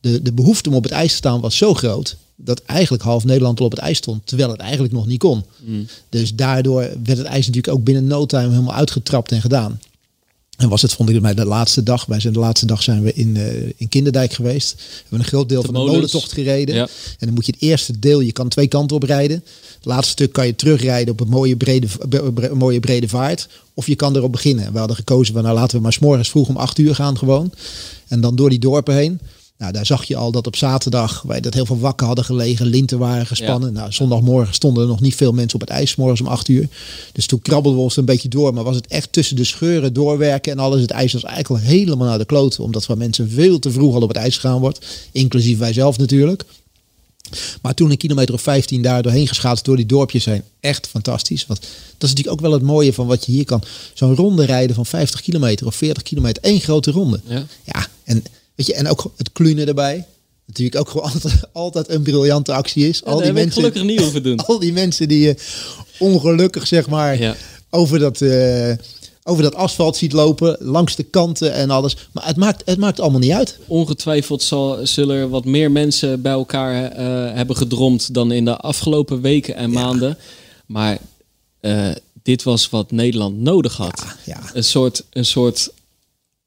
Speaker 2: De, de behoefte om op het ijs te staan was zo groot. Dat eigenlijk half Nederland al op het ijs stond. Terwijl het eigenlijk nog niet kon. Dus daardoor werd het ijs natuurlijk ook binnen no time helemaal uitgetrapt en gedaan. En was het, vond ik, bij de laatste dag. Wij zijn de laatste dag zijn we in, eh, in Kinderdijk geweest. We hebben een groot deel
Speaker 1: De
Speaker 2: van de molentocht gereden.
Speaker 1: Ja.
Speaker 2: En dan moet je het eerste deel, je kan twee kanten op rijden. Het laatste stuk kan je terugrijden op een mooie brede, bre- bre- mooie brede vaart. Of je kan erop beginnen. We hadden gekozen, van, nou laten we maar 's morgens vroeg om acht uur gaan gewoon. En dan door die dorpen heen. Nou, daar zag je al dat op zaterdag wij dat heel veel wakken hadden gelegen, linten waren gespannen. Nou, zondagmorgen stonden er nog niet veel mensen op het ijs, morgens om acht uur. Dus toen krabbelden we ons een beetje door, maar was het echt tussen de scheuren doorwerken en alles. Het ijs was eigenlijk al helemaal naar de kloten, omdat van mensen veel te vroeg al op het ijs gegaan wordt, inclusief wij zelf natuurlijk. Maar toen een kilometer of 15 daar doorheen geschaatst door die dorpjes zijn, echt fantastisch. Want dat is natuurlijk ook wel het mooie van wat je hier kan. Zo'n ronde rijden van 50 kilometer of 40 kilometer, één grote ronde.
Speaker 1: Ja.
Speaker 2: Ja, en, weet je, en ook het klunen erbij. Natuurlijk ook gewoon altijd, altijd een briljante actie is.
Speaker 1: Ja, dat heb ik gelukkig niet hoeven doen.
Speaker 2: Al die mensen die je ongelukkig zeg maar
Speaker 1: Ja.
Speaker 2: over, dat, eh, over dat asfalt ziet lopen, langs de kanten en alles. Maar het maakt, het maakt allemaal niet uit.
Speaker 1: Ongetwijfeld zal, zullen er wat meer mensen bij elkaar eh, hebben gedromd dan in de afgelopen weken en maanden. Maar eh, dit was wat Nederland nodig had. Een soort, een soort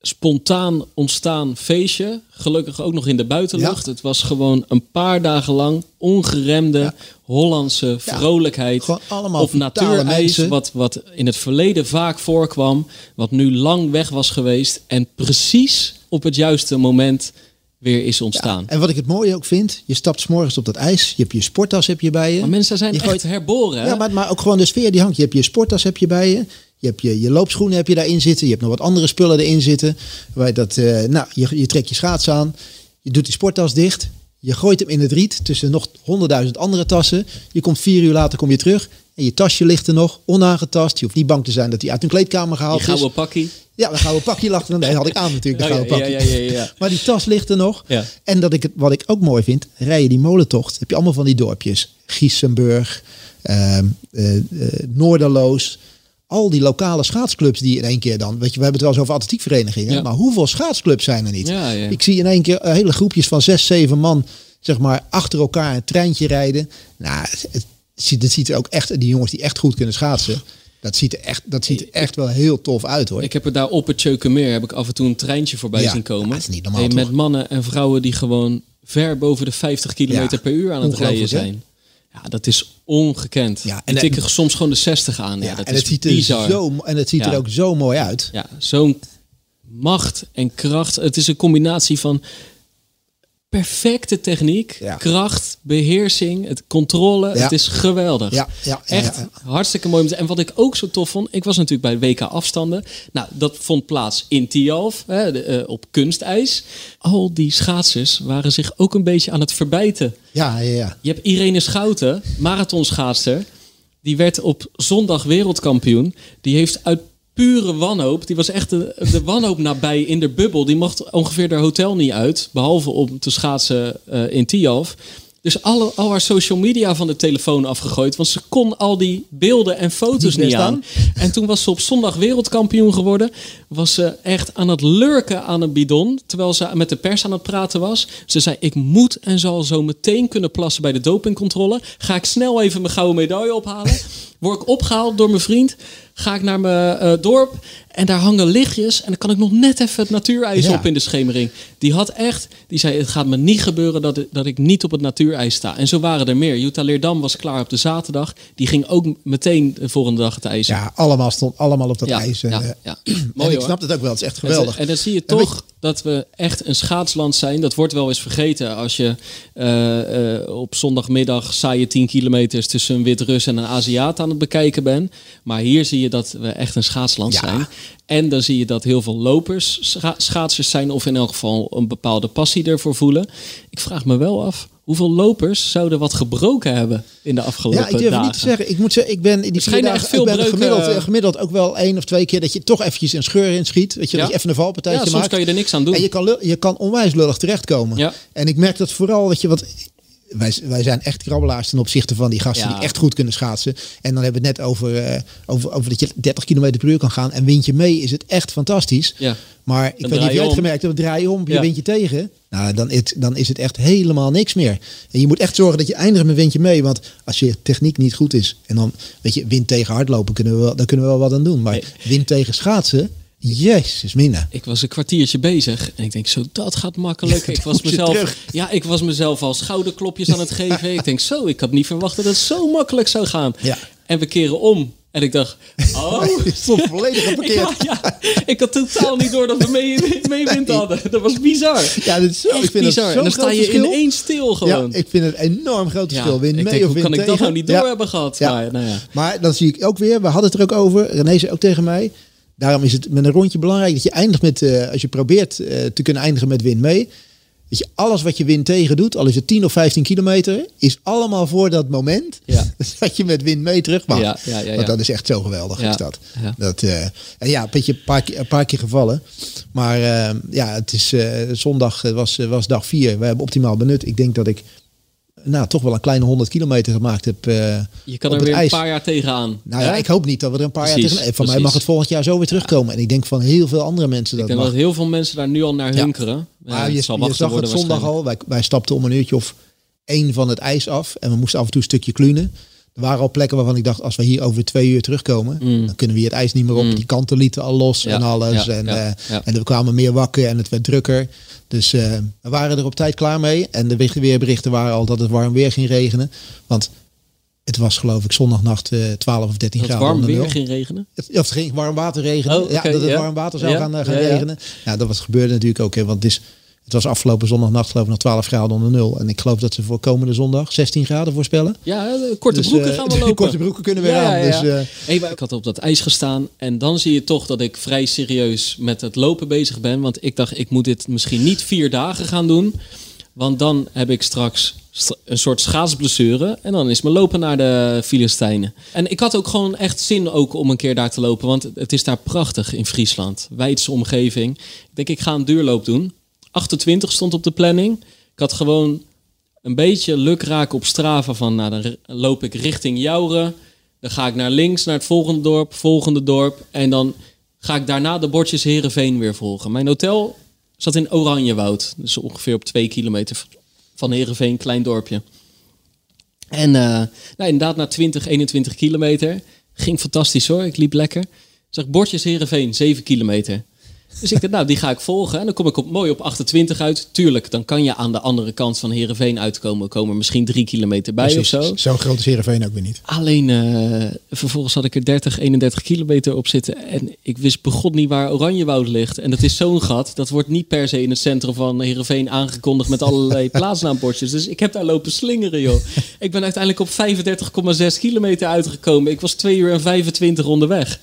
Speaker 1: spontaan ontstaan feestje. Gelukkig ook nog in de buitenlucht. Het was gewoon een paar dagen lang ongeremde Hollandse vrolijkheid.
Speaker 2: Gewoon allemaal
Speaker 1: op natuurijs, wat, wat in het verleden vaak voorkwam. Wat nu lang weg was geweest. En precies op het juiste moment weer is ontstaan.
Speaker 2: En wat ik het mooie ook vind, je stapt 's morgens op dat ijs, je hebt je sporttas heb je bij je.
Speaker 1: Maar mensen zijn
Speaker 2: je
Speaker 1: echt herboren. Hè?
Speaker 2: Ja, maar, maar ook gewoon de sfeer die hangt. Je hebt je sporttas heb je bij je. Je hebt je, je loopschoenen heb je daarin zitten. Je hebt nog wat andere spullen erin zitten. Waar dat, eh, nou, je, je trekt je schaats aan. Je doet die sporttas dicht. Je gooit hem in het riet tussen nog honderdduizend andere tassen. Je komt vier uur later kom je terug. En je tasje ligt er nog, onaangetast. Je hoeft niet bang te zijn dat hij uit een kleedkamer gehaald
Speaker 1: Die gouden
Speaker 2: is.
Speaker 1: pakkie.
Speaker 2: Ja, dan gaan we pakje lag er. Nee, had ik aan natuurlijk, de
Speaker 1: Oh,
Speaker 2: gouden
Speaker 1: ja,
Speaker 2: pakje.
Speaker 1: ja, ja, ja, ja.
Speaker 2: Maar die tas ligt er nog. En dat ik het, wat ik ook mooi vind, rij je die molentocht. Heb je allemaal van die dorpjes. Giesenburg, ehm eh, eh, Noorderloos. Al die lokale schaatsclubs die in één keer dan... Weet je, we hebben het wel eens over atletiekverenigingen.
Speaker 1: Ja.
Speaker 2: Maar hoeveel schaatsclubs zijn er niet?
Speaker 1: Ja, ja.
Speaker 2: Ik zie in één keer eh, hele groepjes van zes, zeven man... zeg maar achter elkaar een treintje rijden. Nou, het, ziet, het ziet er ook echt... Die jongens die echt goed kunnen schaatsen... Dat ziet, er echt, dat ziet er echt wel heel tof uit hoor.
Speaker 1: Ik heb er daar op het Tjeukenmeer heb ik af en toe een treintje voorbij zien komen.
Speaker 2: dat is niet normaal,
Speaker 1: Hey, met mannen en vrouwen die gewoon ver boven de 50 kilometer
Speaker 2: Ja,
Speaker 1: per uur aan het rijden zijn. Ja, dat is ongekend.
Speaker 2: Ja, en
Speaker 1: tikken soms gewoon de 60 aan. Ja,
Speaker 2: Ja,
Speaker 1: dat
Speaker 2: en
Speaker 1: is
Speaker 2: het ziet, er
Speaker 1: bizar.
Speaker 2: zo, en het ziet er ook zo mooi uit.
Speaker 1: Ja, zo'n macht en kracht. Het is een combinatie van perfecte techniek,
Speaker 2: Ja.
Speaker 1: kracht, beheersing, het controle.
Speaker 2: Ja.
Speaker 1: Het is geweldig.
Speaker 2: Ja, ja,
Speaker 1: Echt hartstikke mooi. En wat ik ook zo tof vond, ik was natuurlijk bij WK afstanden. Nou, dat vond plaats in Tialf, hè, de, eh, op kunstijs. Al die schaatsers waren zich ook een beetje aan het verbijten.
Speaker 2: Ja, ja, ja.
Speaker 1: Je hebt Irene Schouten, marathonschaatster. Die werd op zondag wereldkampioen. Die heeft uit pure wanhoop, die was echt de, de wanhoop nabij in de bubbel. Die mocht ongeveer haar hotel niet uit, behalve om te schaatsen eh, in Tialf. Dus alle, al haar social media van de telefoon afgegooid. Want ze kon al die beelden en foto's
Speaker 2: Niet
Speaker 1: niet aan. En toen was ze op zondag wereldkampioen geworden. Was ze echt aan het lurken aan een bidon. Terwijl ze met de pers aan het praten was. Ze zei, ik moet en zal zo meteen kunnen plassen bij de dopingcontrole. Ga ik snel even mijn gouden medaille ophalen. Word ik opgehaald door mijn vriend. Ga ik naar mijn eh, dorp. En daar hangen lichtjes. En dan kan ik nog net even het natuurijs
Speaker 2: Ja.
Speaker 1: op in de schemering. Die had echt, die zei, het gaat me niet gebeuren dat, dat ik niet op het natuurijs sta. En zo waren er meer. Jutta Leerdam was klaar op de zaterdag. Die ging ook meteen de volgende dag het ijs.
Speaker 2: Ja, allemaal stond allemaal op dat
Speaker 1: Ja,
Speaker 2: ijs. En,
Speaker 1: ja,
Speaker 2: eh,
Speaker 1: ja.
Speaker 2: en
Speaker 1: Mooi
Speaker 2: ik
Speaker 1: hoor.
Speaker 2: snap het ook wel. Het is echt geweldig.
Speaker 1: en dan zie je toch dat we echt een schaatsland zijn. Dat wordt wel eens vergeten als je eh, eh, op zondagmiddag saaie 10 kilometers tussen een Wit-Rus en een Aziat aan het bekijken bent. Maar hier zie je dat we echt een schaatsland
Speaker 2: Ja.
Speaker 1: zijn. En dan zie je dat heel veel lopers scha- schaatsers zijn of in elk geval een bepaalde passie ervoor voelen. Ik vraag me wel af, hoeveel lopers zouden wat gebroken hebben in de afgelopen
Speaker 2: Ja, ik durf
Speaker 1: dagen?
Speaker 2: niet te zeggen. Ik moet zeggen, ik ben in die vier dagen
Speaker 1: echt veel
Speaker 2: ik ben
Speaker 1: breuken,
Speaker 2: gemiddeld,
Speaker 1: eh,
Speaker 2: gemiddeld ook wel één of twee keer dat je toch eventjes een scheur inschiet. Weet je,
Speaker 1: Ja.
Speaker 2: dat je even een valpartijtje
Speaker 1: Ja, soms
Speaker 2: maakt.
Speaker 1: kan je er niks aan doen.
Speaker 2: En je kan, je kan onwijs lullig terechtkomen.
Speaker 1: Ja.
Speaker 2: En ik merk dat vooral, weet je, wat wij, wij zijn echt krabbelaars ten opzichte van die gasten
Speaker 1: Ja.
Speaker 2: die echt goed kunnen schaatsen. En dan hebben we het net over, eh, over, over dat je 30 km per uur kan gaan. En wind je mee, is het echt fantastisch.
Speaker 1: Ja.
Speaker 2: Maar ik
Speaker 1: Dan
Speaker 2: weet niet of
Speaker 1: je
Speaker 2: het gemerkt hebt, draai je om, je
Speaker 1: Ja.
Speaker 2: windje tegen. Nou, dan, het, dan is het echt helemaal niks meer. En je moet echt zorgen dat je eindigt met windje mee. Want als je techniek niet goed is, en dan weet je, wind tegen hardlopen, kunnen we wel, daar kunnen we wel wat aan doen. Maar
Speaker 1: Nee.
Speaker 2: wind tegen schaatsen, jezus mina.
Speaker 1: Ik was een kwartiertje bezig en ik denk zo, dat gaat makkelijk.
Speaker 2: Ja,
Speaker 1: ik was mezelf, ja, ik was mezelf al schouderklopjes aan het geven. ik denk zo, ik had niet verwacht dat het zo makkelijk zou gaan.
Speaker 2: Ja.
Speaker 1: En we keren om en ik dacht, oh.
Speaker 2: Stond volledig geparkeerd.
Speaker 1: Ja, ja, ik had totaal niet door dat we mee, mee wind hadden. Dat was bizar.
Speaker 2: Ja, dit is zo, ik vind
Speaker 1: bizar.
Speaker 2: het
Speaker 1: En dan sta je
Speaker 2: verschil.
Speaker 1: ineens stil
Speaker 2: Ja,
Speaker 1: gewoon.
Speaker 2: ik vind het een enorm groot verschil.
Speaker 1: Ja,
Speaker 2: Win mee
Speaker 1: denk,
Speaker 2: of win
Speaker 1: kan ik dat nou niet door
Speaker 2: Ja.
Speaker 1: hebben gehad?
Speaker 2: Ja.
Speaker 1: Maar, nou ja.
Speaker 2: Maar dan zie ik ook weer, we hadden het er ook over. René zei ook tegen mij. Daarom is het met een rondje belangrijk dat je eindigt met, eh, als je probeert eh, te kunnen eindigen met win mee. Weet je, alles wat je win tegen doet, al is het 10 of 15 kilometer, is allemaal voor dat moment
Speaker 1: Ja.
Speaker 2: dat je met win mee terug mag.
Speaker 1: Ja, ja, ja.
Speaker 2: Want dat is echt zo geweldig,
Speaker 1: Ja,
Speaker 2: is dat. dat eh, en ja, een, beetje een, paar, keer- een paar keer gevallen. Maar ja, het is zondag was, was dag 4. We hebben optimaal benut. Ik denk dat ik nou, toch wel een kleine 100 kilometer gemaakt heb. eh,
Speaker 1: Je kan
Speaker 2: op
Speaker 1: er
Speaker 2: het
Speaker 1: weer
Speaker 2: ijs.
Speaker 1: een paar jaar tegenaan.
Speaker 2: Nou ja, ik hoop niet dat we er een paar
Speaker 1: Precies,
Speaker 2: jaar tegen. Van mij mag het volgend jaar zo weer terugkomen. En ik denk van heel veel andere mensen dat
Speaker 1: Ik denk
Speaker 2: mag.
Speaker 1: dat heel veel mensen daar nu al naar hunkeren. Ja,
Speaker 2: maar
Speaker 1: het
Speaker 2: je,
Speaker 1: zal
Speaker 2: je zag het zondag al. Wij, wij stapten om een uurtje of één van het ijs af. En we moesten af en toe een stukje klunen. Er waren al plekken waarvan ik dacht, als we hier over twee uur terugkomen,
Speaker 1: Mm.
Speaker 2: dan kunnen we hier het ijs niet meer op.
Speaker 1: Mm.
Speaker 2: Die kanten lieten al los
Speaker 1: Ja,
Speaker 2: en alles.
Speaker 1: ja,
Speaker 2: en,
Speaker 1: ja,
Speaker 2: eh, en er kwamen meer wakken en het werd drukker. Dus eh, we waren er op tijd klaar mee. En de weerberichten waren al dat het warm weer ging regenen. Want het was geloof ik zondagnacht eh 12 of 13
Speaker 1: Dat het
Speaker 2: graden
Speaker 1: warm
Speaker 2: onder
Speaker 1: weer
Speaker 2: nul.
Speaker 1: ging regenen.
Speaker 2: Het, of het ging warm water regenen.
Speaker 1: Oh,
Speaker 2: ja, dat het warm water zou gaan, gaan regenen. Ja, dat was, gebeurde natuurlijk ook. Hè, want het, is, het was afgelopen zondagnacht geloof ik nog 12 graden onder nul. En ik geloof dat ze voor komende zondag 16 graden voorspellen.
Speaker 1: Ja, de korte
Speaker 2: Dus,
Speaker 1: broeken
Speaker 2: eh,
Speaker 1: gaan we lopen.
Speaker 2: korte broeken kunnen weer aan, dus, eh,
Speaker 1: Hey, ik had op dat ijs gestaan en dan zie je toch dat ik vrij serieus met het lopen bezig ben. Want ik dacht, ik moet dit misschien niet vier dagen gaan doen. Want dan heb ik straks st- een soort schaatsblessure. En dan is mijn lopen naar de Filistijnen. En ik had ook gewoon echt zin ook om een keer daar te lopen. Want het is daar prachtig in Friesland. Wijdse omgeving. Ik denk, ik ga een duurloop doen. 28 stond op de planning. Ik had gewoon een beetje lukraak op Strava van... Nou, dan loop ik richting Jouren. Dan ga ik naar links, naar het volgende dorp, volgende dorp. En dan ga ik daarna de bordjes Herenveen weer volgen. Mijn hotel zat in Oranjewoud. Dus ongeveer op twee kilometer van Herenveen, klein dorpje. En eh, nou, inderdaad, na 20, 21 kilometer. Ging fantastisch hoor. Ik liep lekker. Zeg bordjes Herenveen, 7 kilometer. Dus ik dacht, nou, die ga ik volgen. En dan kom ik op, mooi op 28 uit. Tuurlijk, dan kan je aan de andere kant van Herenveen uitkomen. Er komen misschien drie kilometer bij
Speaker 2: precies.
Speaker 1: of zo.
Speaker 2: Zo groot is Heerenveen ook weer niet.
Speaker 1: Alleen eh, vervolgens had ik er 30, 31 kilometer op zitten. En ik wist begot niet waar Oranjewoud ligt. En dat is zo'n gat. Dat wordt niet per se in het centrum van Heerenveen aangekondigd met allerlei plaatsnaambordjes. Dus ik heb daar lopen slingeren, joh. Ik ben uiteindelijk op 35,6 kilometer uitgekomen. Ik was 2 uur en 25 onderweg.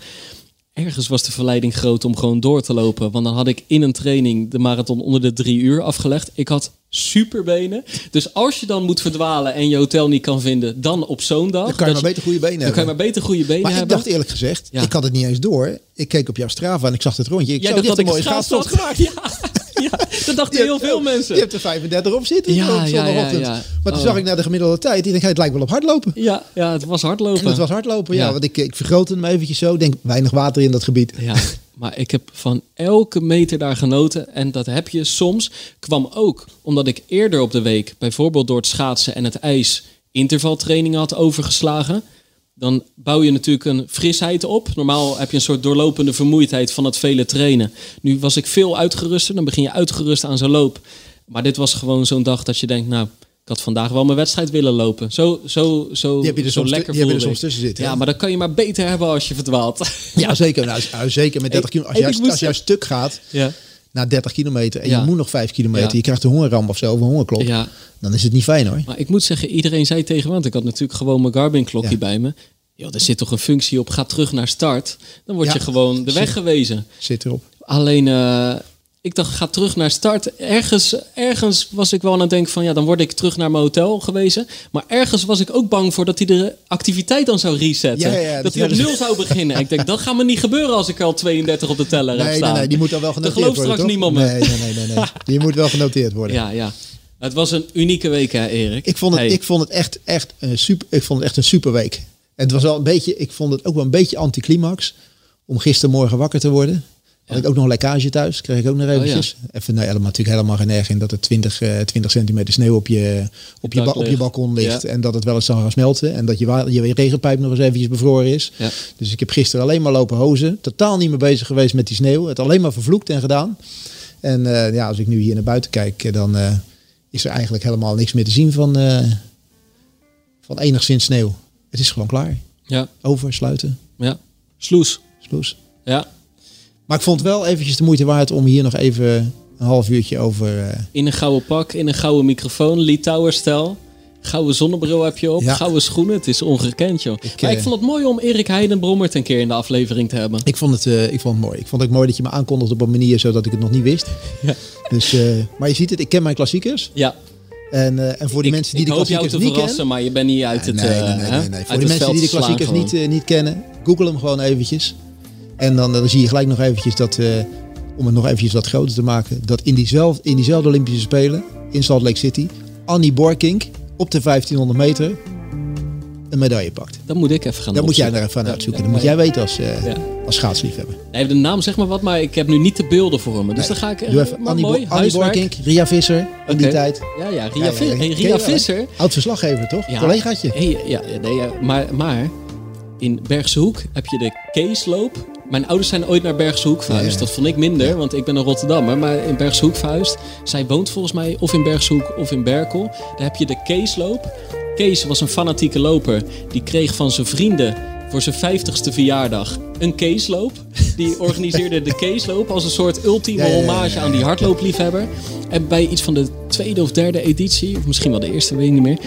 Speaker 1: Ergens was de verleiding groot om gewoon door te lopen. Want dan had ik in een training de marathon onder de drie uur afgelegd. Ik had superbenen. Dus als je dan moet verdwalen en je hotel niet kan vinden, dan op zo'n dag.
Speaker 2: Dan kan je maar beter goede benen
Speaker 1: dan kan je
Speaker 2: hebben.
Speaker 1: maar beter goede benen
Speaker 2: Maar ik
Speaker 1: hebben.
Speaker 2: dacht eerlijk gezegd,
Speaker 1: Ja.
Speaker 2: ik had het niet eens door. Ik keek op jouw Strava en ik zag het rondje. Ik
Speaker 1: dacht
Speaker 2: dit
Speaker 1: dat
Speaker 2: een mooie
Speaker 1: gemaakt. Ja, ja, dat dachten heel veel mensen.
Speaker 2: Je hebt er 35 op zitten
Speaker 1: Ja,
Speaker 2: op
Speaker 1: ja,
Speaker 2: zondagochtend.
Speaker 1: ja, ja.
Speaker 2: Maar toen
Speaker 1: Oh.
Speaker 2: zag ik naar de gemiddelde tijd. Ik denk, het lijkt wel op hardlopen.
Speaker 1: Ja, ja, het was hardlopen.
Speaker 2: En het was hardlopen, ja. Want ik, ik vergrootte hem eventjes zo. Ik denk, weinig water in dat gebied.
Speaker 1: Ja, maar ik heb van elke meter daar genoten. En dat heb je soms. Kwam ook omdat ik eerder op de week, bijvoorbeeld door het schaatsen en het ijs, intervaltrainingen had overgeslagen. Dan bouw je natuurlijk een frisheid op. Normaal heb je een soort doorlopende vermoeidheid van het vele trainen. Nu was ik veel uitgeruster. Dan begin je uitgerust aan zo'n loop. Maar dit was gewoon zo'n dag dat je denkt, nou, ik had vandaag wel mijn wedstrijd willen lopen. Zo, zo, zo,
Speaker 2: Die heb je er
Speaker 1: zo
Speaker 2: soms,
Speaker 1: lekker
Speaker 2: heb je er soms tussen zitten.
Speaker 1: Ja, maar dat kan je maar beter hebben als je verdwaalt.
Speaker 2: Ja, zeker. Nou, zeker met 30
Speaker 1: Hey,
Speaker 2: kilometer. Als, jij, als jij stuk gaat
Speaker 1: ja.
Speaker 2: Na 30 kilometer en
Speaker 1: Ja.
Speaker 2: je moet nog 5 kilometer.
Speaker 1: Ja.
Speaker 2: Je krijgt een hongerramp of zo, of een hongerklop.
Speaker 1: ja,
Speaker 2: Dan is het niet fijn hoor.
Speaker 1: maar ik moet zeggen, iedereen zei tegen me, want ik had natuurlijk gewoon mijn Garmin-klokje
Speaker 2: Ja.
Speaker 1: bij me. Joh, er zit toch een functie op, ga terug naar start. Dan word
Speaker 2: Ja.
Speaker 1: je gewoon de weg gewezen.
Speaker 2: Zit erop.
Speaker 1: Alleen, eh, ik dacht, ga terug naar start. Ergens, ergens was ik wel aan het denken van, ja, dan word ik terug naar mijn hotel gewezen. Maar ergens was ik ook bang voor dat hij de activiteit dan zou resetten.
Speaker 2: Ja, ja, ja,
Speaker 1: dat
Speaker 2: dat
Speaker 1: hij op
Speaker 2: je-
Speaker 1: nul zou beginnen. ik denk, dat gaat me niet gebeuren als ik al 32 op de teller heb
Speaker 2: Nee,
Speaker 1: staan.
Speaker 2: nee, nee, die moet dan wel
Speaker 1: Er
Speaker 2: genoteerd worden.
Speaker 1: straks
Speaker 2: toch?
Speaker 1: niemand me.
Speaker 2: Nee, nee, nee, nee, nee. Die moet wel genoteerd worden.
Speaker 1: Ja, ja. Het was een unieke week, hè, Erik?
Speaker 2: Ik vond het,
Speaker 1: Hey.
Speaker 2: ik vond het echt, echt een super, ik vond het echt een super week. En het was wel een beetje, ik vond het ook wel een beetje anticlimax om gistermorgen wakker te worden. Had ik ook nog een lekkage thuis, kreeg ik ook nog eventjes. Even, nou, helemaal, natuurlijk helemaal geen erg in dat er 20, eh 20 centimeter sneeuw op je, op je, ba- op je balkon ligt.
Speaker 1: Ja.
Speaker 2: En dat het wel eens zou gaan smelten. En dat je, je regenpijp nog eens eventjes bevroren is.
Speaker 1: Ja.
Speaker 2: Dus ik heb gisteren alleen maar lopen hozen. Totaal niet meer bezig geweest met die sneeuw. Het alleen maar vervloekt en gedaan. En eh, ja, als ik nu hier naar buiten kijk, eh, dan eh, is er eigenlijk helemaal niks meer te zien van, van enigszins sneeuw. Het is gewoon klaar.
Speaker 1: Ja,
Speaker 2: Over, sluiten,
Speaker 1: ja. Sloes.
Speaker 2: sloes.
Speaker 1: Ja.
Speaker 2: Maar ik vond het wel eventjes de moeite waard om hier nog even een half uurtje over... eh,
Speaker 1: In een gouden pak, in een gouden microfoon, Litouwer-stijl. Gouden zonnebril heb je op,
Speaker 2: Ja.
Speaker 1: gouden schoenen. Het is ongekend, joh.
Speaker 2: Ik,
Speaker 1: maar ik
Speaker 2: eh,
Speaker 1: vond het mooi om Erik Heidenbrommert een keer in de aflevering te hebben.
Speaker 2: ik, vond het, eh, ik vond het mooi. Ik vond het ook mooi dat je me aankondigde op een manier zodat ik het nog niet wist.
Speaker 1: Ja.
Speaker 2: Dus, maar je ziet het, ik ken mijn klassiekers.
Speaker 1: Ja,
Speaker 2: En, eh, en voor die
Speaker 1: ik,
Speaker 2: mensen die de klassiekers
Speaker 1: te
Speaker 2: niet
Speaker 1: verrassen,
Speaker 2: kennen...
Speaker 1: maar je bent niet uit het
Speaker 2: nee, nee, nee, nee, nee. Voor die mensen die de klassiekers niet, niet kennen, google hem gewoon eventjes. En dan, dan zie je gelijk nog eventjes dat, eh, om het nog eventjes wat groter te maken, dat in diezelfde, in diezelfde Olympische Spelen in Salt Lake City, Annie Borkink op de 1500 meter een medaille pakt.
Speaker 1: Dat moet ik even gaan
Speaker 2: Dat moet jij er even aan uitzoeken. Dat moet jij weten als, eh,
Speaker 1: Ja.
Speaker 2: als schaatsliefhebber.
Speaker 1: Nee, de naam zeg maar wat, maar ik heb nu niet de beelden voor me. Dus dan ga ik... eh,
Speaker 2: Doe even
Speaker 1: maar
Speaker 2: Annie,
Speaker 1: mooi.
Speaker 2: Borkink, Ria Visser in die tijd.
Speaker 1: Ja, ja, Ria,
Speaker 2: Ja,
Speaker 1: hey, Ria? Visser.
Speaker 2: Oud verslaggever, toch?
Speaker 1: Ja.
Speaker 2: Collegaatje.
Speaker 1: Hey, ja, nee, ja, maar, maar in Bergse Hoek heb je de Keesloop. Mijn ouders zijn ooit naar Bergse Hoek verhuisd.
Speaker 2: Ja, ja.
Speaker 1: Dat vond ik minder, want ik ben een Rotterdammer. Maar in Bergse Hoek verhuisd. Zij woont volgens mij of in Bergse Hoek of in Berkel. Daar heb je de Keesloop. Kees was een fanatieke loper. Die kreeg van zijn vrienden voor zijn 50ste verjaardag een Keesloop. Die organiseerde de Keesloop als een soort ultieme
Speaker 2: Ja, ja, ja,
Speaker 1: hommage aan die hardloopliefhebber. En bij iets van de tweede of derde editie, of misschien wel de eerste, weet ik niet meer,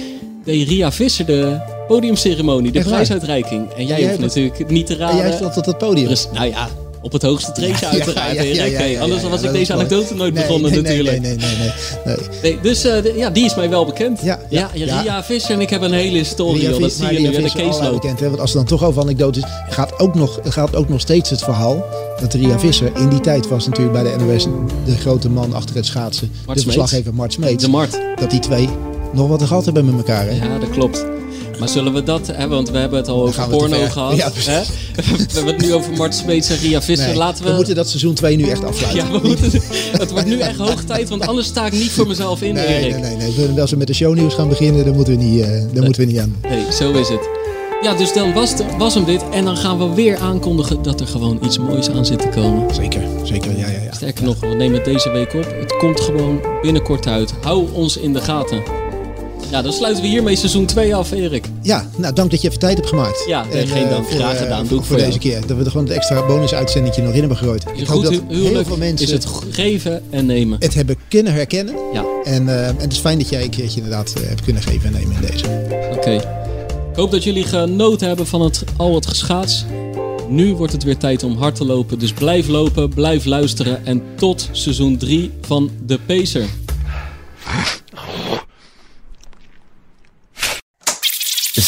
Speaker 1: deed Ria Visser de podiumceremonie, de prijsuitreiking. En jij
Speaker 2: jij
Speaker 1: hoeft natuurlijk niet te
Speaker 2: En
Speaker 1: raden.
Speaker 2: jij stond op het podium.
Speaker 1: Dus, nou ja, op het hoogste treedje
Speaker 2: Ja,
Speaker 1: uiteraard,
Speaker 2: ja, ja,
Speaker 1: Anders was ik deze anekdote nooit
Speaker 2: Nee,
Speaker 1: begonnen
Speaker 2: nee,
Speaker 1: natuurlijk.
Speaker 2: Nee, nee, nee, nee. nee.
Speaker 1: dus eh, de- ja, die is mij wel bekend.
Speaker 2: Ja, ja.
Speaker 1: Ria Visser en ik heb een hele historie.
Speaker 2: Ria.
Speaker 1: Dat zie je nu, en de caseloop.
Speaker 2: bekend. Hè? Want als het dan toch over anekdotes gaat ook nog, gaat ook nog steeds het verhaal dat Ria Visser in die tijd was natuurlijk bij de NOS de grote man achter het schaatsen. de
Speaker 1: Smeets.
Speaker 2: verslaggever Mart Smeets.
Speaker 1: De Mart.
Speaker 2: Dat die twee nog wat gehad hebben met elkaar. Hè?
Speaker 1: Ja, dat klopt. Maar zullen we dat hebben? Want we hebben het al over porno gehad.
Speaker 2: Ja,
Speaker 1: hè? We hebben het nu over Mart Smeets en Ria Visser.
Speaker 2: Nee,
Speaker 1: Laten we...
Speaker 2: we moeten dat seizoen 2 nu echt afsluiten.
Speaker 1: Ja, we moeten... het wordt nu echt hoog tijd, want anders sta ik niet voor mezelf in,
Speaker 2: Nee,
Speaker 1: Erik.
Speaker 2: nee, nee, nee. Als we met de shownieuws gaan beginnen, dan moeten we niet, eh, dan moeten we niet aan.
Speaker 1: Nee, zo is het. Ja, dus dan was, was hem dit. En dan gaan we weer aankondigen dat er gewoon iets moois aan zit te komen.
Speaker 2: Zeker, zeker. Ja, ja, ja.
Speaker 1: Sterker nog, we nemen het deze week op. Het komt gewoon binnenkort uit. Hou ons in de gaten. Ja, dan sluiten we hiermee seizoen 2 af, Erik.
Speaker 2: Ja, nou dank dat je even tijd hebt gemaakt.
Speaker 1: Ja, nee, geen
Speaker 2: eh,
Speaker 1: dank.
Speaker 2: voor,
Speaker 1: Graag
Speaker 2: eh,
Speaker 1: gedaan.
Speaker 2: voor,
Speaker 1: Doe ik
Speaker 2: voor
Speaker 1: voor
Speaker 2: deze keer. Dat we er gewoon het extra bonusuitzendingje nog in hebben gegooid. Ik hoop dat heel veel mensen
Speaker 1: is het geven en nemen.
Speaker 2: het hebben kunnen herkennen.
Speaker 1: Ja,
Speaker 2: En, eh, en het is fijn dat jij een keertje inderdaad eh, hebt kunnen geven en nemen in deze.
Speaker 1: oké. Ik hoop dat jullie genoten hebben van het, al het geschaats. Nu wordt het weer tijd om hard te lopen. Dus blijf lopen, blijf luisteren. En tot seizoen 3 van De Pacer.